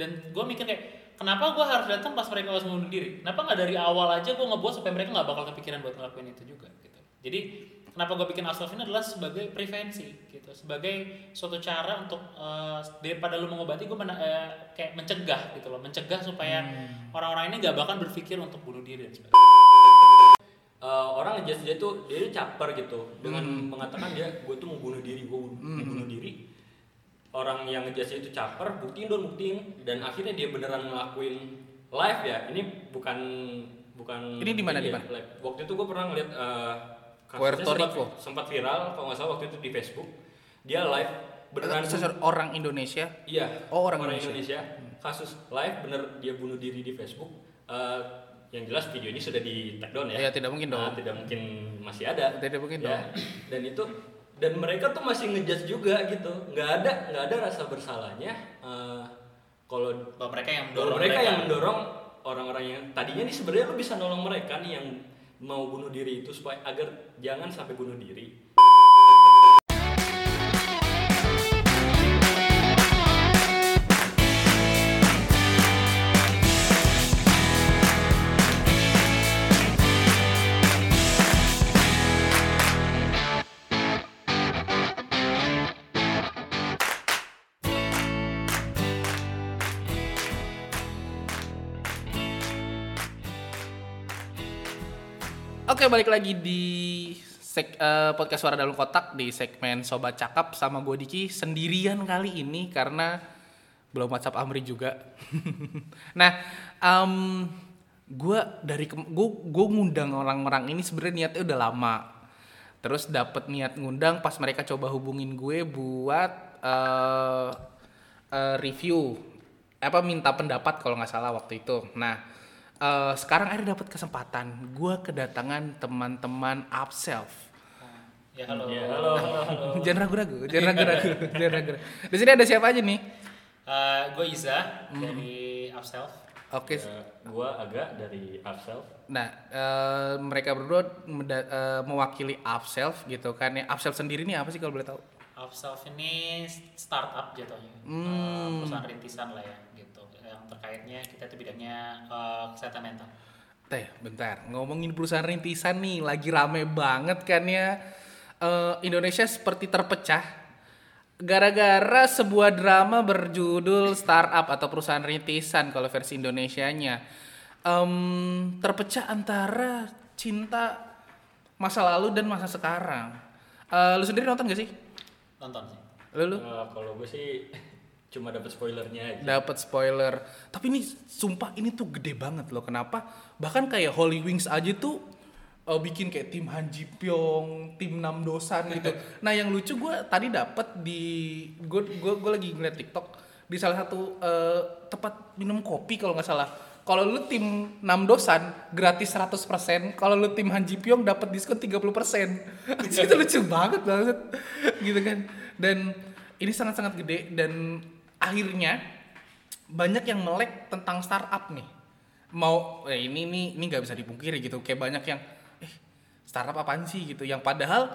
dan gue mikir kayak kenapa gue harus datang pas mereka harus bunuh diri? Kenapa nggak dari awal aja gue ngebuat supaya mereka nggak bakal kepikiran buat ngelakuin itu juga gitu. Jadi kenapa gue bikin Aslov ini adalah sebagai prevensi gitu. Sebagai suatu cara untuk eh, daripada lu mengobati gue kayak mencegah gitu loh. Mencegah supaya orang-orang ini nggak bakal berpikir untuk bunuh diri dan sebagainya. Eh, orang ngejudge dia tuh dia tuh caper gitu. Dengan mengatakan dia gue tuh mau bunuh diri gue mau bunuh diri orang yang ngejudge itu caper buktiin dong buktiin dan akhirnya dia beneran ngelakuin live ya ini bukan bukan Ini di mana, di mana? live. waktu itu gue pernah ngeliat eh, kasusnya Puerto sempat, Rico. sempat viral kalau nggak salah waktu itu di Facebook dia live beneran Sesar orang Indonesia. Iya. Oh, orang Indonesia. Kasus live bener dia bunuh diri di Facebook. Eh, yang jelas videonya sudah di take down ya. Ya, tidak mungkin Nah, dong. tidak mungkin masih ada. Tidak mungkin Ya, dong. Dan itu dan mereka tuh masih ngejudge juga gitu. Nggak ada nggak ada rasa bersalahnya. eh, kalau mereka yang mendorong mereka, yang mendorong orang-orang yang tadinya nih sebenarnya lu bisa nolong mereka nih yang mau bunuh diri itu supaya agar jangan sampai bunuh diri. Oke, balik lagi di sek, eh, podcast Suara Dalam Kotak di segmen Sobat Cakap sama gue Diki sendirian kali ini karena belum WhatsApp Amri juga. nah, em gue dari gue ngundang orang-orang ini sebenarnya niatnya udah lama. Terus dapet niat ngundang pas mereka coba hubungin gue buat eh eh, review apa minta pendapat kalau nggak salah waktu itu. Nah, eh, sekarang akhirnya dapat kesempatan. Gue kedatangan teman-teman Upself. ya halo Ya, halo, halo, halo. jangan ragu-ragu, jangan ragu-ragu, jangan ragu-ragu. Di sini ada siapa aja nih? gue Iza dari Upself Oke. Eh, gua agak dari Upself. Nah, eh, mereka berdua meda- eh, mewakili Upself gitu kan. Ya, Upself sendiri nih apa sih kalau boleh tahu? Upself ini startup jatuhnya Hmm. Eh, perusahaan rintisan lah ya yang terkaitnya kita itu bidangnya eh, kesehatan mental Teh, bentar. Ngomongin perusahaan rintisan nih, lagi rame banget kan ya. Eh, Indonesia seperti terpecah. Gara-gara sebuah drama berjudul Startup atau perusahaan rintisan kalau versi Indonesianya. Em, terpecah antara cinta masa lalu dan masa sekarang. Eh, lu sendiri nonton gak sih? nonton sih Lu, lu? Eh, kalau gue sih cuma dapat spoilernya aja. dapat spoiler. Tapi ini sumpah ini tuh gede banget loh. Kenapa? Bahkan kayak Holy Wings aja tuh uh, bikin kayak tim Han Ji Pyong, tim Nam Dosan gitu. nah yang lucu gue tadi dapat di gue gue gue lagi ngeliat TikTok di salah satu uh, tempat minum kopi kalau nggak salah. Kalau lu tim Nam Dosan gratis 100%, kalau lu tim Han Ji Pyong dapat diskon 30%. itu lucu banget banget gitu kan. Dan ini sangat-sangat gede dan akhirnya banyak yang melek tentang startup nih. Mau eh, ini nih ini nggak bisa dipungkiri gitu. Kayak banyak yang eh startup apaan sih gitu. Yang padahal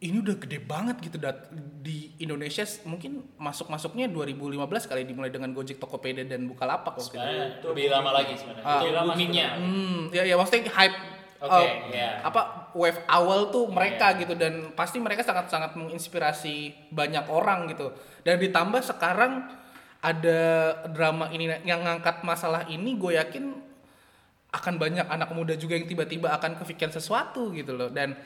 ini udah gede banget gitu dat di Indonesia mungkin masuk-masuknya 2015 kali dimulai dengan Gojek, Tokopedia dan Bukalapak waktu itu. sebenarnya itu lebih lama lagi sebenarnya itu boomingnya Hmm, ya ya maksudnya hype Oke, eh, iya. apa wave awal tuh mereka gitu dan pasti mereka sangat-sangat menginspirasi banyak orang gitu. Dan ditambah sekarang ada drama ini yang ngangkat masalah ini gue yakin akan banyak anak muda juga yang tiba-tiba akan kepikiran sesuatu gitu loh dan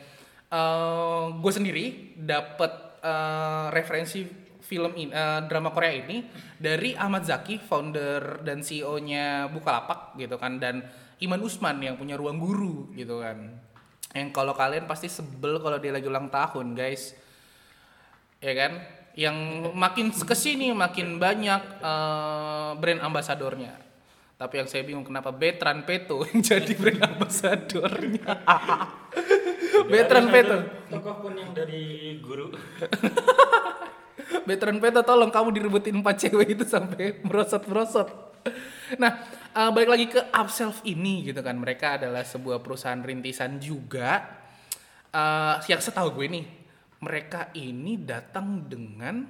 eh gue sendiri dapat eh, referensi film ini eh, drama Korea ini dari Ahmad Zaki founder dan CEO-nya Bukalapak gitu kan dan Iman Usman yang punya ruang guru gitu kan. Yang kalau kalian pasti sebel kalau dia lagi ulang tahun guys. Ya kan? Yang makin ke sini makin banyak eh, brand ambasadornya. Tapi yang saya bingung kenapa Betran Peto yang jadi brand ambasadornya? Betran Peto. Tokoh pun yang dari guru. Veteran Peto tolong kamu direbutin empat cewek itu sampai merosot-merosot. Nah, eh, balik lagi ke Upself ini gitu kan. Mereka adalah sebuah perusahaan rintisan juga. Eh, yang setahu gue nih, mereka ini datang dengan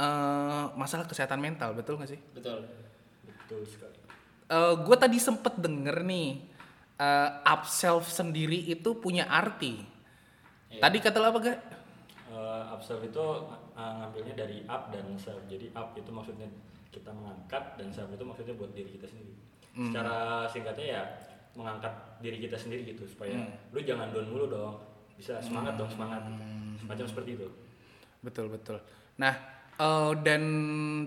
eh, masalah kesehatan mental, betul nggak sih? betul betul sekali gue tadi sempet denger nih eh, up self sendiri itu punya arti. Iya. Tadi kata lo apa gak? uh, observe itu uh, ngambilnya dari up dan serve. Jadi up itu maksudnya kita mengangkat dan serve itu maksudnya buat diri kita sendiri. Secara singkatnya ya mengangkat diri kita sendiri gitu supaya lu jangan down mulu dong. Bisa semangat dong semangat. Semacam seperti itu. Betul betul. Nah eh, dan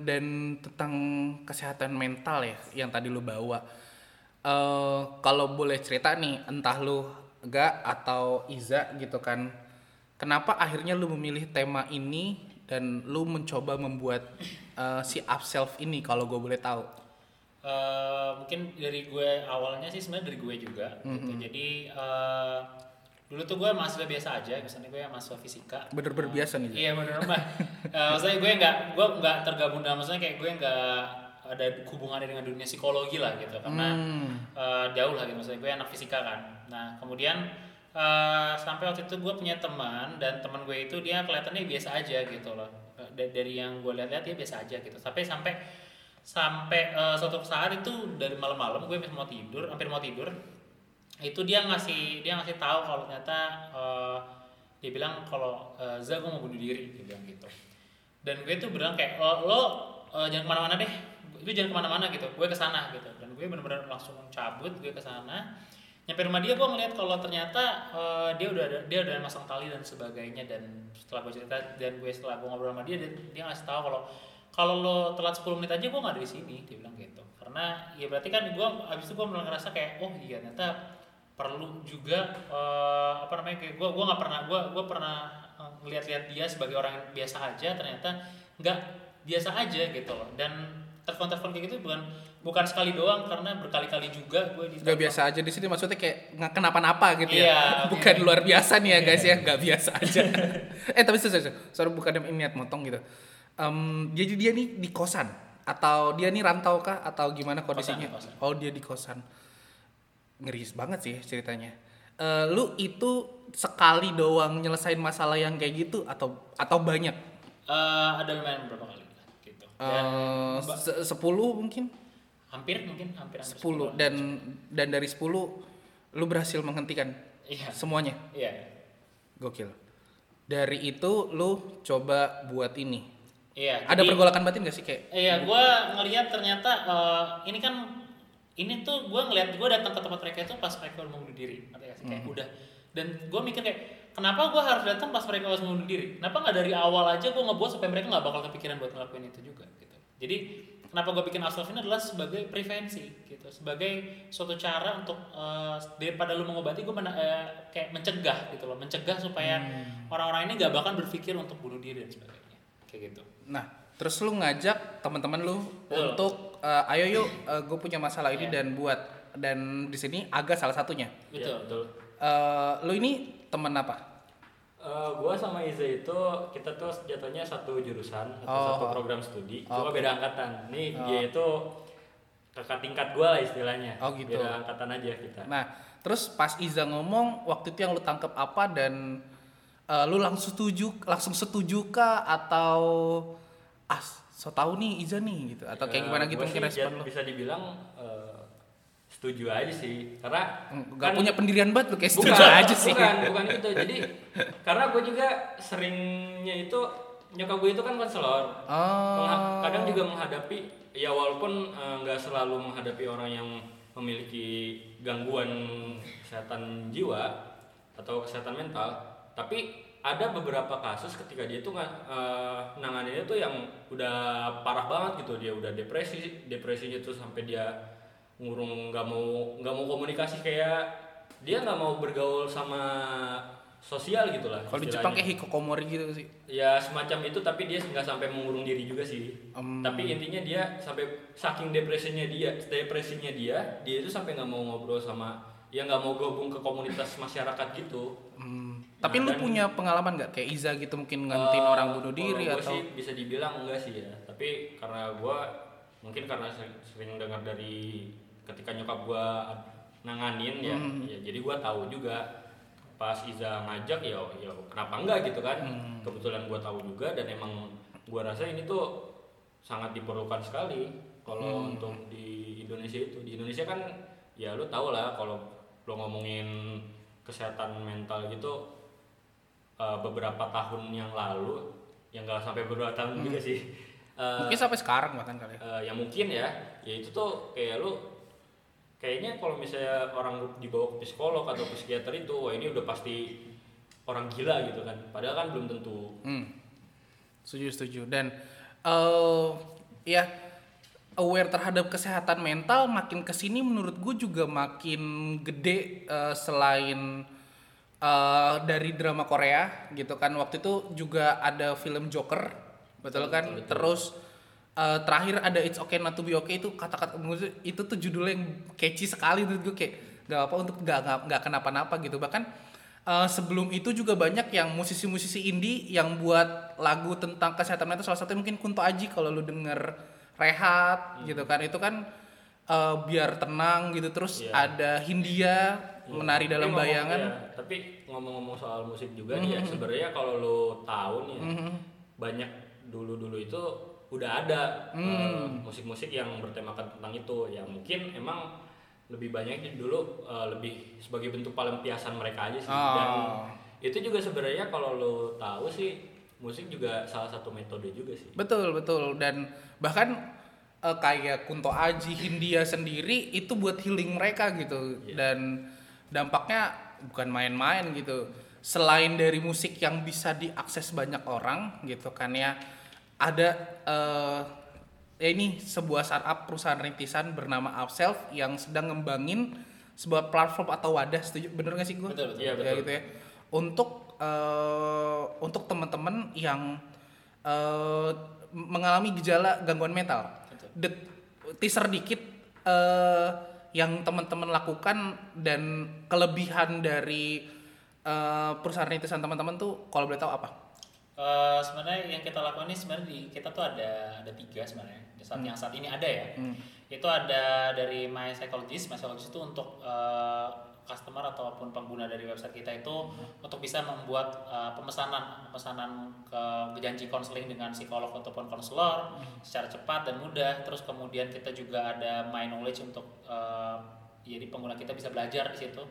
dan tentang kesehatan mental ya yang tadi lu bawa. eh kalau boleh cerita nih, entah lu gak atau Iza gitu kan, kenapa akhirnya lu memilih tema ini dan lu mencoba membuat eh, si up self ini kalau gue boleh tahu? Eh, mungkin dari gue awalnya sih sebenarnya dari gue juga gitu. jadi eh, dulu tuh gue mahasiswa biasa aja misalnya gue mahasiswa fisika Bener-bener biasa nih. Iya benar mah. Eh, maksudnya gue nggak gue nggak tergabung dalam maksudnya kayak gue nggak ada hubungannya dengan dunia psikologi lah gitu karena eh, jauh lah gitu maksudnya gue anak fisika kan. Nah kemudian eh, sampai waktu itu gue punya teman dan teman gue itu dia kelihatannya biasa aja gitu loh. Eh, da- dari yang gue lihat-lihat dia biasa aja gitu. Sampai sampai sampai eh, suatu saat itu dari malam-malam gue mau tidur hampir mau tidur itu dia ngasih dia ngasih tahu kalau ternyata eh, dia bilang kalau eh, Za gue mau bunuh diri dia bilang gitu. Dan gue tuh bilang kayak lo, lo eh, jangan ke mana-mana deh. Lu jangan ke mana-mana gitu. Gue ke sana gitu. Dan gue benar-benar langsung cabut gue ke sana nyampe rumah dia gue ngeliat kalau ternyata eh, dia udah ada, dia udah masang tali dan sebagainya dan setelah gue cerita dan gue setelah gue ngobrol sama dia dia, dia ngasih tahu kalau kalau lo telat 10 menit aja gue nggak ada di sini dia bilang gitu. Karena ya berarti kan gue abis itu gue mulai ngerasa kayak oh iya ternyata perlu juga eh, apa namanya kayak gue gue nggak pernah gue gue pernah eh, ngeliat-liat dia sebagai orang biasa aja ternyata nggak biasa aja gitu loh. Dan telepon-telepon kayak gitu bukan bukan sekali doang karena berkali-kali juga gue di Gak biasa aja di sini maksudnya kayak nggak kenapa-napa gitu Iya, ya. Bukan luar biasa nih ya guys ya, nggak biasa aja. eh tapi sorry, sorry, bukan ini niat motong gitu. Em, jadi dia nih di kosan atau dia nih rantau kah atau gimana kondisinya? Kosan, kosan. Oh dia di kosan. Ngeri banget sih ceritanya. Eh, lu itu sekali doang nyelesain masalah yang kayak gitu atau atau banyak? Eh, ada lumayan beberapa kali se- sepuluh mungkin? hampir mungkin hampir hampir 10 dan dan dari 10 lu berhasil menghentikan iya semuanya. iya Gokil. Dari itu lu coba buat ini. iya Ada jadi- pergolakan batin gak sih kayak? Iya, gue ngelihat ternyata eh, ini kan ini tuh gue ngelihat gue datang ke tempat mereka itu pas mereka mau bunuh diri, ngerti gak sih? kayak udah. Dan gue mikir kayak kenapa gue harus datang pas mereka harus mau bunuh diri? Kenapa nggak dari awal aja gue ngebuat supaya mereka nggak bakal kepikiran buat ngelakuin itu juga gitu. Jadi kenapa gue bikin Aslof ini adalah sebagai prevensi gitu, sebagai suatu cara untuk eh, daripada lu mengobati gue kayak mencegah gitu loh, mencegah supaya orang-orang ini nggak bakal berpikir untuk bunuh diri dan sebagainya, kayak gitu. Nah, terus lu ngajak teman-teman lu Betul. untuk eh, ayo yuk gue punya masalah ini Iya. dan buat dan di sini agak salah satunya. Iya, Betul. betul. Eh, lu ini teman apa? Eh, gua sama Iza itu kita tuh jatuhnya satu jurusan atau Oh. satu program studi, Oh, cuma oke. beda angkatan. Nih Oh. dia itu kakak tingkat gua lah istilahnya. Oh, gitu. Beda angkatan aja kita. Nah, terus pas Iza ngomong waktu itu yang lu tangkap apa dan eh, lu langsung setuju langsung setuju kah atau ah so tau nih Iza nih gitu atau kayak Ya, gimana gitu mungkin respon lu? Bisa dibilang eh, setuju aja sih, karena Gak punya pendirian banget lu kayak kan bukan, setuju aja sih. Bukan, bukan itu. Jadi karena gue juga seringnya itu nyokap gue itu kan konselor. Oh. Kadang juga menghadapi ya walaupun eh, nggak selalu menghadapi orang yang memiliki gangguan kesehatan jiwa atau kesehatan mental, tapi ada beberapa kasus ketika dia tuh nggak eh, nanganinnya tuh yang udah parah banget gitu dia udah depresi depresinya tuh sampai dia ngurung nggak mau nggak mau komunikasi kayak dia nggak mau bergaul sama sosial gitu lah Kalau di. Jepang kayak hikokomori gitu sih. ya semacam itu tapi dia nggak sampai mengurung diri juga sih Hmm. tapi intinya dia sampai saking depresinya dia depresinya dia dia itu sampai nggak mau ngobrol sama ya nggak mau gabung ke komunitas masyarakat gitu. Tapi Nah, lu dan- punya pengalaman nggak kayak Iza gitu mungkin ngantin Eh, orang bunuh diri atau sih bisa dibilang enggak sih ya tapi karena gua mungkin karena sering dengar dari ketika nyokap gua nanganin ya, Hmm. ya jadi gua tahu juga pas Iza ngajak ya ya kenapa enggak gitu kan Hmm. kebetulan gua tahu juga dan emang gua rasa ini tuh sangat diperlukan sekali kalau Hmm. untuk di Indonesia itu di Indonesia kan ya lu tau lah kalau lo ngomongin kesehatan mental gitu eh, beberapa tahun yang lalu yang gak sampai beberapa tahun juga sih eh, Mungkin sampai sekarang bahkan kali ya. eh, yang mungkin ya ya itu tuh kayak lu kayaknya kalau misalnya orang dibawa ke psikolog atau psikiater itu wah ini udah pasti orang gila gitu kan. Padahal kan belum tentu. Hmm. Setuju, setuju. Dan eh ya aware terhadap kesehatan mental makin ke sini menurut gue juga makin gede eh, selain eh, dari drama Korea gitu kan. Waktu itu juga ada film Joker betul kan? terus eh, terakhir ada It's Okay Not to Be Okay itu kata-kata gue itu tuh judulnya yang catchy sekali menurut gue kayak gak apa untuk gak gak, gak kenapa-napa gitu. Bahkan eh, sebelum itu juga banyak yang musisi-musisi indie yang buat lagu tentang kesehatan mental salah satunya mungkin Kunto Aji kalau lu denger Rehat gitu kan. Itu kan eh, biar tenang gitu. Terus Iya. ada Hindia menari Tapi dalam ngomong- bayangan. iya, tapi ngomong-ngomong soal musik juga nih ya sebenarnya kalau lu tahu nih ya, banyak dulu-dulu itu udah ada eh, musik-musik yang bertemakan tentang itu yang mungkin emang lebih banyaknya dulu eh, lebih sebagai bentuk pelampiasan mereka aja sih dan Oh. itu juga sebenarnya kalau lu tahu sih musik juga salah satu metode juga sih Betul betul dan bahkan eh, kayak Kunto Aji Hindia sendiri itu buat healing mereka gitu Iya. dan dampaknya bukan main-main gitu. Selain dari musik yang bisa diakses banyak orang gitu kan ya ada eh, ya ini sebuah startup perusahaan rintisan bernama Upself yang sedang ngembangin sebuah platform atau wadah setuju bener gak sih gue? Betul, betul. Iya, Ya, betul. gitu ya. Untuk eh, untuk teman-teman yang eh, mengalami gejala gangguan mental. Det- teaser dikit eh, yang teman-teman lakukan dan kelebihan dari eh, perusahaan rintisan teman-teman tuh kalau boleh tahu apa? Eh, sebenarnya yang kita lakukan ini sebenarnya di kita tuh ada ada tiga sebenarnya. Saat yang saat ini ada ya. Itu ada dari my psychologist. My psychologist itu untuk eh, customer ataupun pengguna dari website kita itu untuk bisa membuat eh, pemesanan pemesanan ke janji konseling dengan psikolog ataupun konselor secara cepat dan mudah. Terus kemudian kita juga ada my knowledge untuk eh, jadi pengguna kita bisa belajar di situ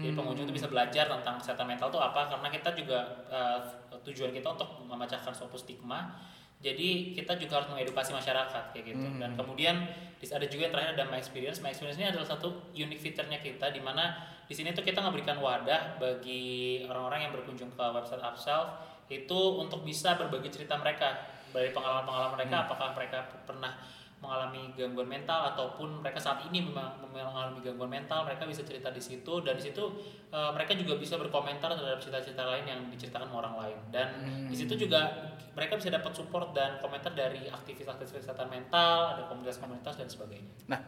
jadi pengunjung itu bisa belajar tentang kesehatan mental itu apa karena kita juga eh, tujuan kita untuk memecahkan suatu stigma. Jadi kita juga harus mengedukasi masyarakat kayak gitu. Dan kemudian ada juga yang terakhir ada My Experience. My Experience ini adalah satu unique fiturnya kita di mana di sini tuh kita memberikan wadah bagi orang-orang yang berkunjung ke website Upself itu untuk bisa berbagi cerita mereka dari pengalaman-pengalaman mereka apakah mereka pernah mengalami gangguan mental ataupun mereka saat ini memang mengalami gangguan mental mereka bisa cerita di situ dan di situ eh, mereka juga bisa berkomentar terhadap cerita-cerita lain yang diceritakan orang lain dan di situ juga mereka bisa dapat support dan komentar dari aktivis-aktivis kesehatan mental ada komunitas-komunitas dan sebagainya Nah,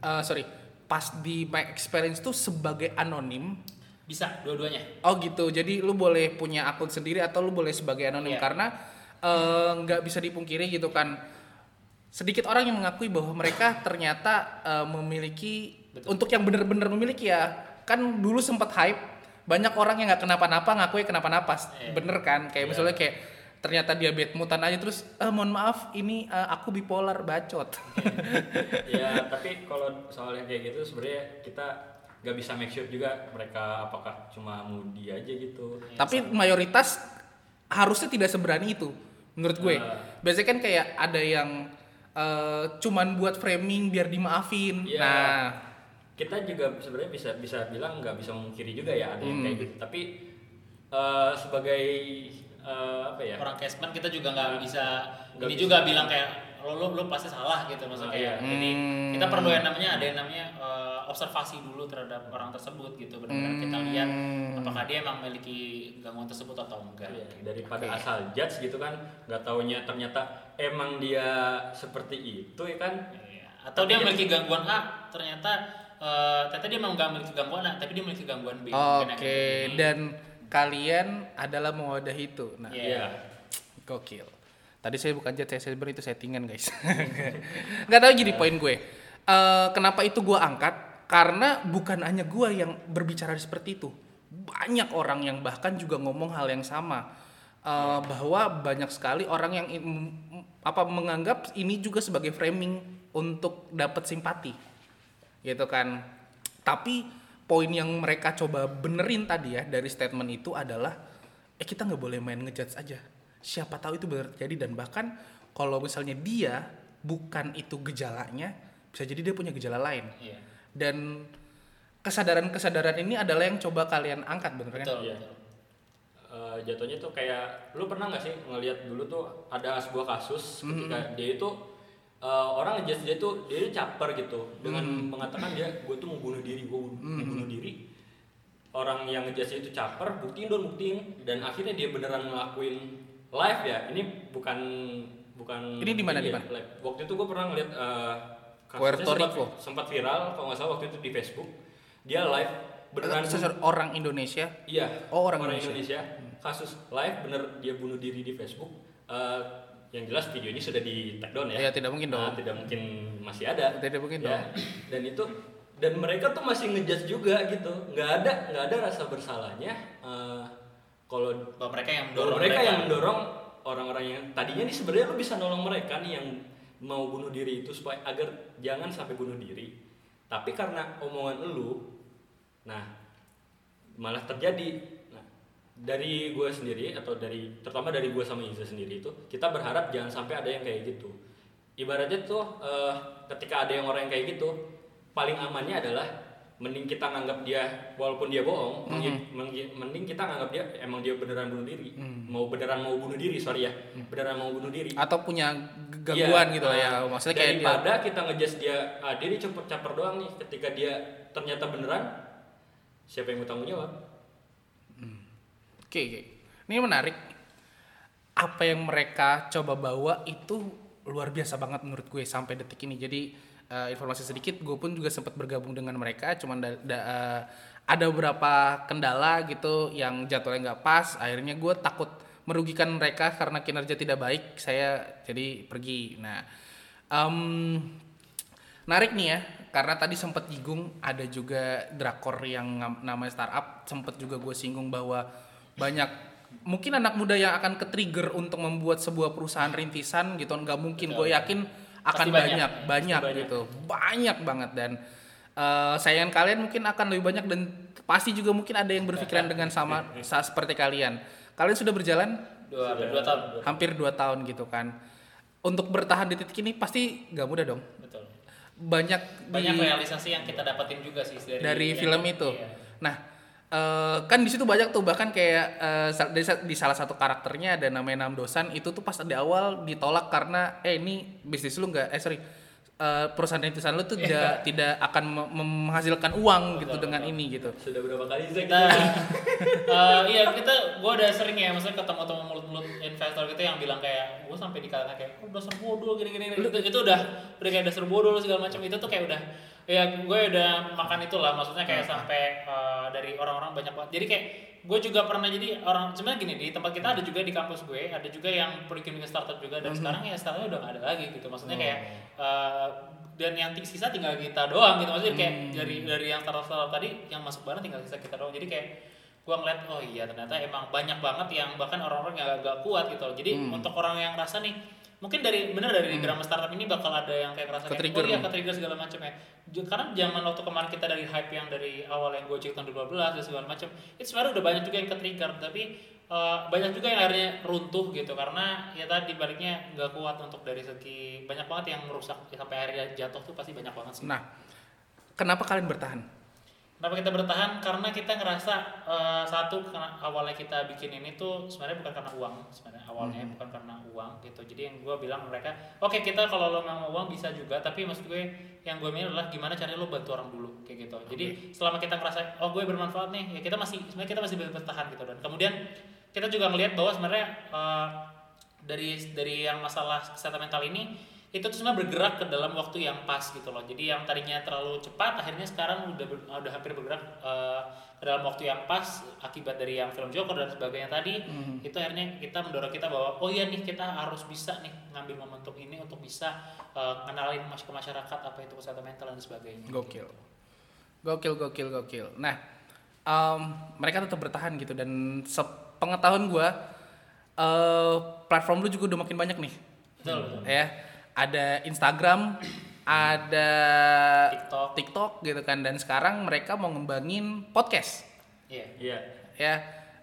eh, sorry, pas di my experience tuh sebagai anonim bisa dua-duanya Oh gitu. Jadi lu boleh punya akun sendiri atau lu boleh sebagai anonim Iya. karena eh, nggak bisa dipungkiri gitu kan. Sedikit orang yang mengakui bahwa mereka ternyata eh, memiliki Betul. untuk yang benar-benar memiliki ya. Kan dulu sempat hype banyak orang yang nggak kenapa-napa ngakui kenapa-napa. Iya. Bener kan? Kayak Iya. misalnya kayak ternyata diabetes mutan aja terus eh, mohon maaf ini eh, aku bipolar bacot. ya tapi kalau soal yang kayak gitu sebenarnya kita nggak bisa make sure juga mereka apakah cuma mudi aja gitu Tapi mayoritas harusnya tidak seberani itu menurut gue. Ah. Biasanya kan kayak ada yang eh, cuman buat framing biar dimaafin. Iya. Nah, kita juga sebenarnya bisa bisa bilang nggak bisa memungkiri juga ya ada yang Hmm. kayak gitu tapi eh, sebagai eh, apa ya orang casement kita juga nggak bisa Nggak ini bisa. juga bilang kayak lo lo, lo pasti salah gitu maksudnya kayak iya. jadi Hmm. kita perlu yang namanya ada yang namanya observasi dulu terhadap orang tersebut gitu benar-benar kita lihat Hmm. apakah dia emang memiliki gangguan tersebut atau enggak Iya, daripada Oke. asal judge gitu kan nggak taunya ternyata emang dia seperti itu ya kan Iya. atau dia memiliki gangguan A ternyata eh, ternyata dia memang nggak memiliki gangguan A tapi dia memiliki gangguan B oke gitu. dan kalian adalah mewadahi itu. Nah, Iya. Iya. gokil. Tadi saya bukan jet, saya sebenarnya itu settingan guys. Nggak tahu jadi poin gue. Eh, kenapa itu gue angkat? Karena bukan hanya gue yang berbicara seperti itu. Banyak orang yang bahkan juga ngomong hal yang sama. uh, bahwa banyak sekali orang yang in- apa menganggap ini juga sebagai framing untuk dapat simpati gitu kan tapi poin yang mereka coba benerin tadi ya dari statement itu adalah eh kita nggak boleh main ngejudge aja siapa tahu itu benar terjadi dan bahkan kalau misalnya dia bukan itu gejalanya bisa jadi dia punya gejala lain Iya. Dan kesadaran-kesadaran ini adalah yang coba kalian angkat bener kan? Betul. Betul. Eh, jatuhnya tuh kayak lu pernah nggak sih ngelihat dulu tuh ada sebuah kasus ketika dia itu eh, orang ngejudge dia tuh dia itu caper gitu dengan mengatakan dia gue tuh mau bunuh diri gue mau bunuh diri orang yang ngejudge dia itu caper buktiin dong buktiin dan akhirnya dia beneran ngelakuin live ya ini bukan bukan Ini di mana, di ya, mana? live. waktu itu gue pernah ngeliat eh, Puerto kasusnya sempat, Rico. sempat viral kalau nggak salah waktu itu di Facebook dia live beneran Sesar- orang Indonesia Iya. Oh, orang Indonesia. Kasus live bener dia bunuh diri di Facebook. Eh, yang jelas videonya sudah di take down ya. Ya, tidak mungkin Nah, dong. tidak mungkin masih ada. Tidak mungkin Ya. dong. Dan itu dan mereka tuh masih ngejudge juga gitu. Nggak ada nggak ada rasa bersalahnya. eh, kalau mereka yang mendorong mereka, yang mendorong orang-orang yang tadinya nih sebenarnya lu bisa nolong mereka nih yang mau bunuh diri itu supaya agar jangan sampai bunuh diri. Tapi karena omongan lu, nah malah terjadi. Nah, dari gue sendiri atau dari terutama dari gue sama Iza sendiri itu kita berharap jangan sampai ada yang kayak gitu. Ibaratnya tuh eh, ketika ada yang orang yang kayak gitu, paling amannya adalah mending kita nganggap dia walaupun dia bohong, mending- mending mending kita nganggap dia emang dia beneran bunuh diri, mau beneran mau bunuh diri, sorry ya, beneran mau bunuh diri. atau punya gangguan Iya, gitu lah ya. Nah, maksudnya kayak dia daripada kita ngejudge dia ah dia ini caper caper doang nih. Ketika dia ternyata beneran siapa yang mau tanggung jawab? Oke oke. Ini menarik. Apa yang mereka coba bawa itu luar biasa banget menurut gue sampai detik ini. Jadi eh, informasi sedikit gue pun juga sempat bergabung dengan mereka. Cuman da- da- eh, ada beberapa kendala gitu yang jadwalnya nggak pas. Akhirnya gue takut merugikan mereka karena kinerja tidak baik saya jadi pergi nah em, Menarik nih ya, karena tadi sempat nyinggung ada juga drakor yang namanya startup, sempat juga gue singgung bahwa banyak mungkin anak muda yang akan ke-trigger untuk membuat sebuah perusahaan rintisan gitu, nggak mungkin gue yakin akan Pasti banyak, banyak. banyak, Pasti banyak. gitu, banyak banget dan eh, sayangan kalian mungkin akan lebih banyak dan pasti juga mungkin ada yang berpikiran dengan sama sa- seperti kalian. Kalian sudah berjalan Dua, hampir dua tahun. hampir dua tahun gitu kan. Untuk bertahan di titik ini pasti nggak mudah dong. Betul. Banyak Banyak di- realisasi yang kita dapatin juga sih dari dari film itu. Iya. Nah, eh, kan di situ banyak tuh bahkan kayak dari sa- di salah satu karakternya ada namanya Nam Dosan itu tuh pas di awal ditolak karena eh ini bisnis lu nggak eh sorry eh, perusahaan rintisan lu tuh tidak tidak akan me- menghasilkan uang gitu dengan ini gitu. sudah berapa kali Zack Kita, eh, iya kita, gue udah sering ya, maksudnya ketemu temu mulut-mulut investor gitu yang bilang kayak, gue sampai dikatakan kayak, oh dasar bodoh gini-gini, itu, itu udah, udah kayak dasar bodoh segala macam. Itu tuh kayak udah, ya gue udah makan itulah, maksudnya kayak sampai eh, dari orang-orang banyak banget. Jadi kayak gue juga pernah jadi orang sebenarnya gini di tempat kita ada juga di kampus gue ada juga yang bikin bikin startup juga dan sekarang ya startupnya udah gak ada lagi gitu. Maksudnya kayak eh, dan yang sisa tinggal kita doang gitu. Maksudnya kayak dari dari yang startup startup tadi yang masuk bareng tinggal sisa kita doang. Jadi kayak gua ngeliat oh iya ternyata emang banyak banget yang bahkan orang-orang yang agak kuat gitu loh. jadi untuk orang yang rasa nih mungkin dari bener dari drama startup ini bakal ada yang kayak ngerasa kayak oh iya ke-trigger segala macam ya. Karena zaman waktu kemarin kita dari hype yang dari awal yang Gojek tahun 2012 dan segala macam itu sebenarnya udah banyak juga yang ke-trigger tapi eh, banyak juga yang akhirnya runtuh gitu. Karena ya tadi baliknya nggak kuat untuk dari segi banyak banget yang merusak ya, sampai akhirnya jatuh tuh pasti banyak banget sih. Nah, kenapa kalian bertahan? Kenapa kita bertahan? Karena kita ngerasa eh, satu karena awalnya kita bikin ini tuh sebenarnya bukan karena uang, sebenarnya awalnya bukan karena uang gitu. Jadi yang gue bilang mereka, oke kita kalau lo mau uang bisa juga, tapi maksud gue yang gue minta adalah gimana caranya lo bantu orang dulu kayak gitu. Jadi selama kita ngerasa oh gue bermanfaat nih, ya kita masih sebenarnya kita masih bertahan gitu dan kemudian kita juga ngelihat bahwa sebenarnya eh, dari dari yang masalah kesehatan mental ini itu tuh sebenarnya bergerak ke dalam waktu yang pas gitu loh. Jadi yang tadinya terlalu cepat akhirnya sekarang udah ber- udah hampir bergerak eh, ke dalam waktu yang pas akibat dari yang film Joker dan sebagainya tadi. Itu akhirnya kita mendorong kita bahwa oh iya nih kita harus bisa nih ngambil momentum ini untuk bisa eh, kenalin mas ke masyarakat apa itu kesehatan mental dan sebagainya. Gokil. Gokil, gokil, gokil. Nah, em, mereka tetap bertahan gitu dan sepengetahuan gua eh platform lu juga udah makin banyak nih. Betul, betul. Ya. Ada Instagram, ada TikTok. TikTok gitu kan dan sekarang mereka mau ngembangin podcast. Iya. Iya. Ya.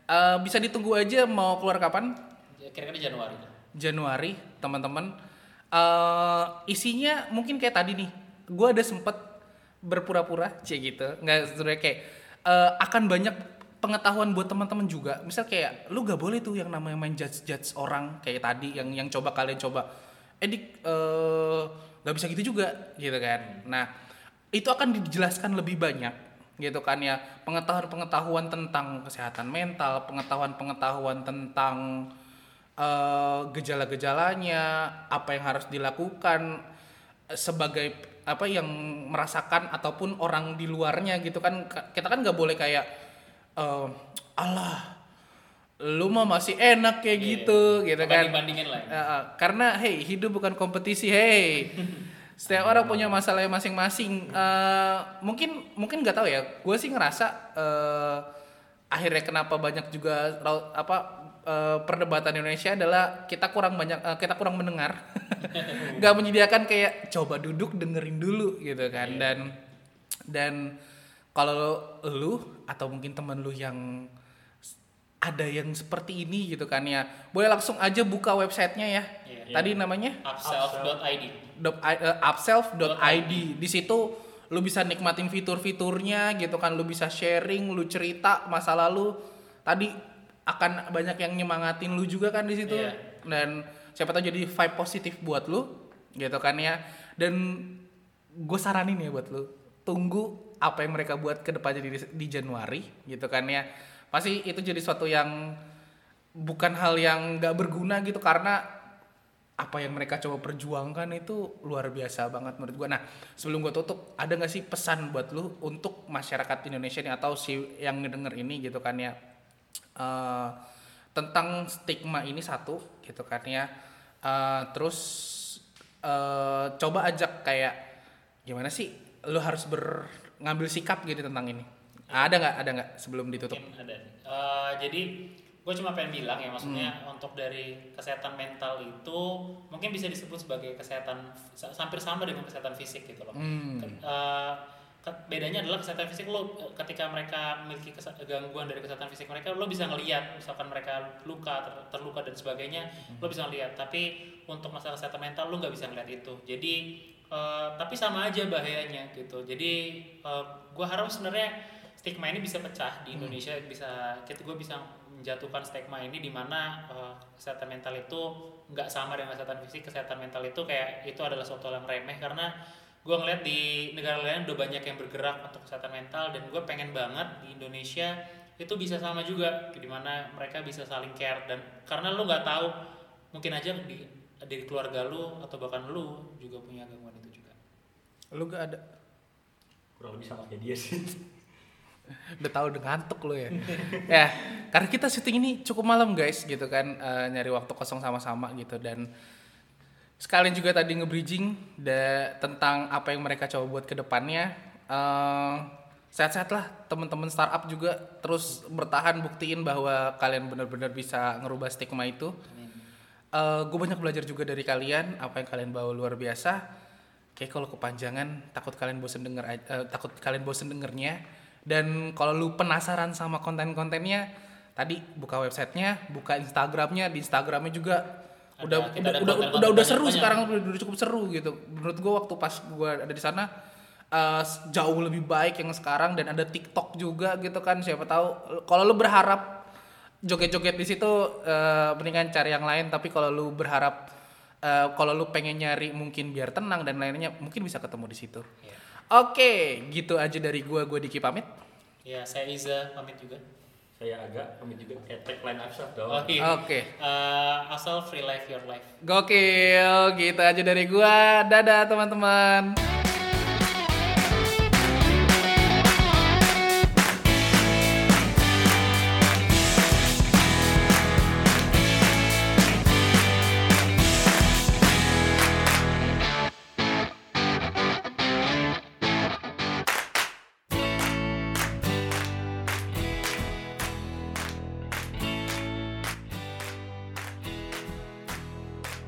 Eh, bisa ditunggu aja mau keluar kapan? Kira-kira di Januari. Januari, teman-teman. Eh isinya mungkin kayak tadi nih. Gue ada sempet berpura-pura, cie gitu. Nggak sebenarnya kayak eh, akan banyak pengetahuan buat teman-teman juga. Misal kayak lu gak boleh tuh yang namanya main judge-judge orang kayak tadi yang yang coba kalian coba. Edik eh nggak bisa gitu juga gitu kan. Nah, itu akan dijelaskan lebih banyak gitu kan ya pengetahuan-pengetahuan tentang kesehatan mental, pengetahuan-pengetahuan tentang eh, gejala-gejalanya, apa yang harus dilakukan eh, sebagai apa yang merasakan ataupun orang di luarnya gitu kan Ka- kita kan nggak boleh kayak eh, Allah lu mah masih enak kayak Iya. gitu gitu kan Banding-bandingin lah. ya. Eh, eh, karena hey hidup bukan kompetisi hey setiap orang punya masalahnya masing-masing Eh, mungkin mungkin nggak tahu ya gue sih ngerasa eh, akhirnya kenapa banyak juga apa eh, perdebatan Indonesia adalah kita kurang banyak eh, kita kurang mendengar nggak menyediakan kayak coba duduk dengerin dulu gitu kan dan dan kalau lu atau mungkin teman lu yang ada yang seperti ini gitu kan ya. Boleh langsung aja buka websitenya ya. Iya. tadi namanya? Upself.id. eh, upself.id di situ lu bisa nikmatin fitur-fiturnya gitu kan. Lu bisa sharing lu cerita masa lalu. Tadi akan banyak yang nyemangatin lu juga kan di situ. Iya. dan siapa tahu jadi vibe positif buat lu gitu kan ya. Dan gue saranin ya buat lu tunggu apa yang mereka buat ke depannya di, di Januari gitu kan ya pasti itu jadi suatu yang bukan hal yang nggak berguna gitu karena apa yang mereka coba perjuangkan itu luar biasa banget menurut gua. Nah sebelum gua tutup ada nggak sih pesan buat lu untuk masyarakat Indonesia nih atau si yang ngedenger ini gitu kan ya Eh, tentang stigma ini satu gitu kan ya. Eh, terus eh, coba ajak kayak gimana sih lu harus ber ngambil sikap gitu tentang ini. Ada nggak ada nggak sebelum ditutup? Mungkin ada. Eh, jadi gue cuma pengen bilang ya maksudnya untuk dari kesehatan mental itu mungkin bisa disebut sebagai kesehatan hampir sama dengan kesehatan fisik gitu loh. Hmm. Ke- ke- bedanya adalah kesehatan fisik lo eh, ketika mereka memiliki gangguan dari kesehatan fisik mereka lo bisa ngelihat misalkan mereka luka ter- terluka dan sebagainya lo bisa ngelihat tapi untuk masalah kesehatan mental lo nggak bisa ngelihat itu jadi eh, tapi sama aja bahayanya gitu jadi gue harap sebenarnya stigma ini bisa pecah di Indonesia bisa kita gue bisa menjatuhkan stigma ini di mana eh, kesehatan mental itu nggak sama dengan kesehatan fisik kesehatan mental itu kayak itu adalah suatu hal yang remeh karena gue ngeliat di negara lain udah banyak yang bergerak untuk kesehatan mental dan gue pengen banget di Indonesia itu bisa sama juga di mana mereka bisa saling care dan karena lu nggak tahu mungkin aja di di keluarga lu atau bahkan lu juga punya gangguan itu juga Lu gak ada? Kurang lebih sama kayak dia sih. Udah tahu udah ngantuk lo ya. Ya karena kita syuting ini cukup malam guys gitu kan eh, nyari waktu kosong sama-sama gitu. Dan sekalian juga tadi nge-bridging tentang apa yang mereka coba buat ke depannya. Eh, sehat-sehat lah teman-teman startup juga terus bertahan buktiin bahwa kalian benar-benar bisa ngerubah stigma itu. Gue banyak belajar juga dari kalian apa yang kalian bawa luar biasa. Kayak kalau kepanjangan takut kalian bosen denger eh, takut kalian bosen dengernya dan kalau lu penasaran sama konten-kontennya tadi buka websitenya buka instagramnya di instagramnya juga Ada- udah udah ada udah, udah udah seru banyak-banyak. sekarang udah, udah cukup seru gitu menurut gue waktu pas gue ada di sana eh, jauh lebih baik yang sekarang dan ada TikTok juga gitu kan siapa tahu kalau lu berharap joget-joget di situ eh, mendingan cari yang lain tapi kalau lu berharap eh, kalau lu pengen nyari mungkin biar tenang dan lainnya mungkin bisa ketemu di situ. Iya. Oke, gitu aja dari gua gua Diki pamit. ya saya Iza pamit juga Saya agak pamit juga kayak tagline oh, dong. Oke. Eh, asal free life your life Gokil, gitu aja dari gua. Dadah teman-teman.